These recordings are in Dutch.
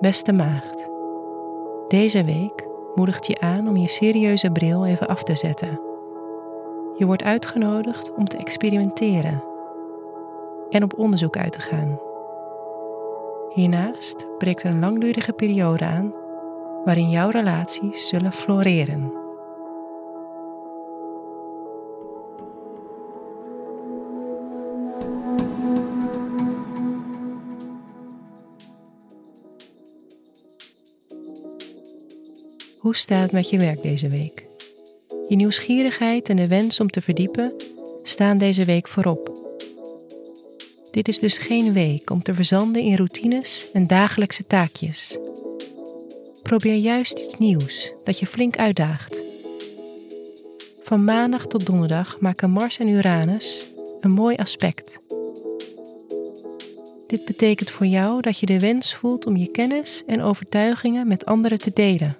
Beste maagd, deze week moedigt je aan om je serieuze bril even af te zetten. Je wordt uitgenodigd om te experimenteren en op onderzoek uit te gaan. Hiernaast breekt er een langdurige periode aan waarin jouw relaties zullen floreren. Hoe staat het met je werk deze week? Je nieuwsgierigheid en de wens om te verdiepen staan deze week voorop. Dit is dus geen week om te verzanden in routines en dagelijkse taakjes. Probeer juist iets nieuws dat je flink uitdaagt. Van maandag tot donderdag maken Mars en Uranus een mooi aspect. Dit betekent voor jou dat je de wens voelt om je kennis en overtuigingen met anderen te delen.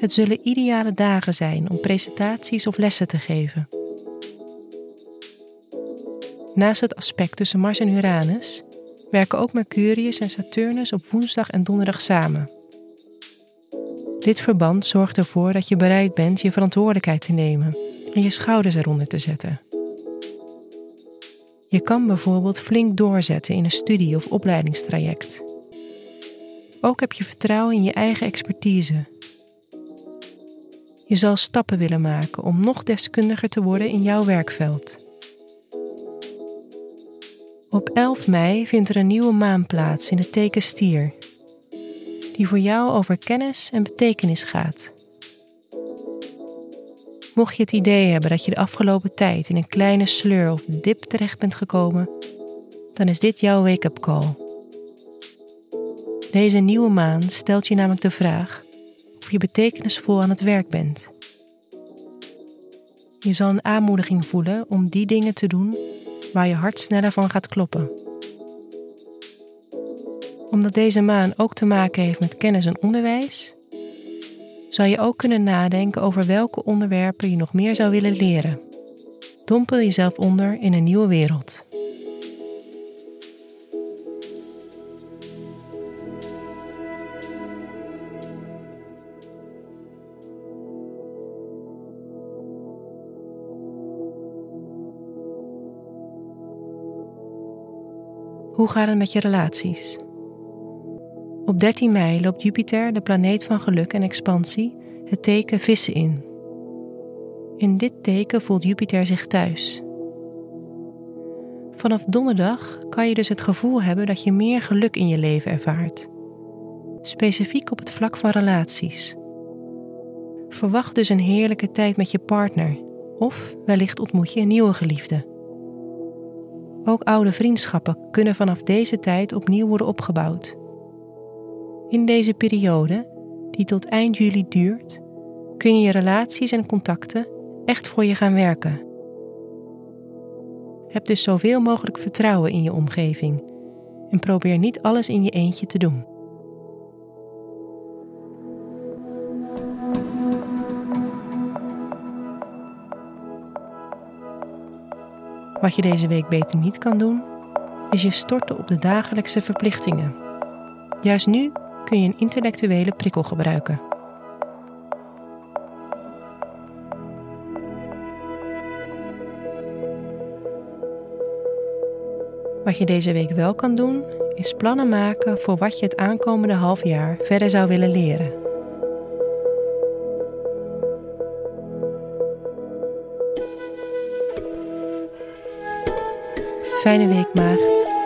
Het zullen ideale dagen zijn om presentaties of lessen te geven. Naast het aspect tussen Mars en Uranus werken ook Mercurius en Saturnus op woensdag en donderdag samen. Dit verband zorgt ervoor dat je bereid bent je verantwoordelijkheid te nemen en je schouders eronder te zetten. Je kan bijvoorbeeld flink doorzetten in een studie- of opleidingstraject. Ook heb je vertrouwen in je eigen expertise je zal stappen willen maken om nog deskundiger te worden in jouw werkveld. Op 11 mei vindt er een nieuwe maan plaats in het teken Stier, die voor jou over kennis en betekenis gaat. Mocht je het idee hebben dat je de afgelopen tijd in een kleine sleur of dip terecht bent gekomen, dan is dit jouw wake-up call. Deze nieuwe maan stelt je namelijk de vraag je betekenisvol aan het werk bent. Je zal een aanmoediging voelen om die dingen te doen waar je hart sneller van gaat kloppen. Omdat deze maan ook te maken heeft met kennis en onderwijs, zou je ook kunnen nadenken over welke onderwerpen je nog meer zou willen leren. Dompel jezelf onder in een nieuwe wereld. Hoe gaat het met je relaties? Op 13 mei loopt Jupiter, de planeet van geluk en expansie, het teken vissen in. In dit teken voelt Jupiter zich thuis. Vanaf donderdag kan je dus het gevoel hebben dat je meer geluk in je leven ervaart. Specifiek op het vlak van relaties. Verwacht dus een heerlijke tijd met je partner, of wellicht ontmoet je een nieuwe geliefde. Ook oude vriendschappen kunnen vanaf deze tijd opnieuw worden opgebouwd. In deze periode, die tot eind juli duurt, kun je je relaties en contacten echt voor je gaan werken. Heb dus zoveel mogelijk vertrouwen in je omgeving en probeer niet alles in je eentje te doen. Wat je deze week beter niet kan doen, is je storten op de dagelijkse verplichtingen. Juist nu kun je een intellectuele prikkel gebruiken. Wat je deze week wel kan doen, is plannen maken voor wat je het aankomende half jaar verder zou willen leren. Fijne week, maagd.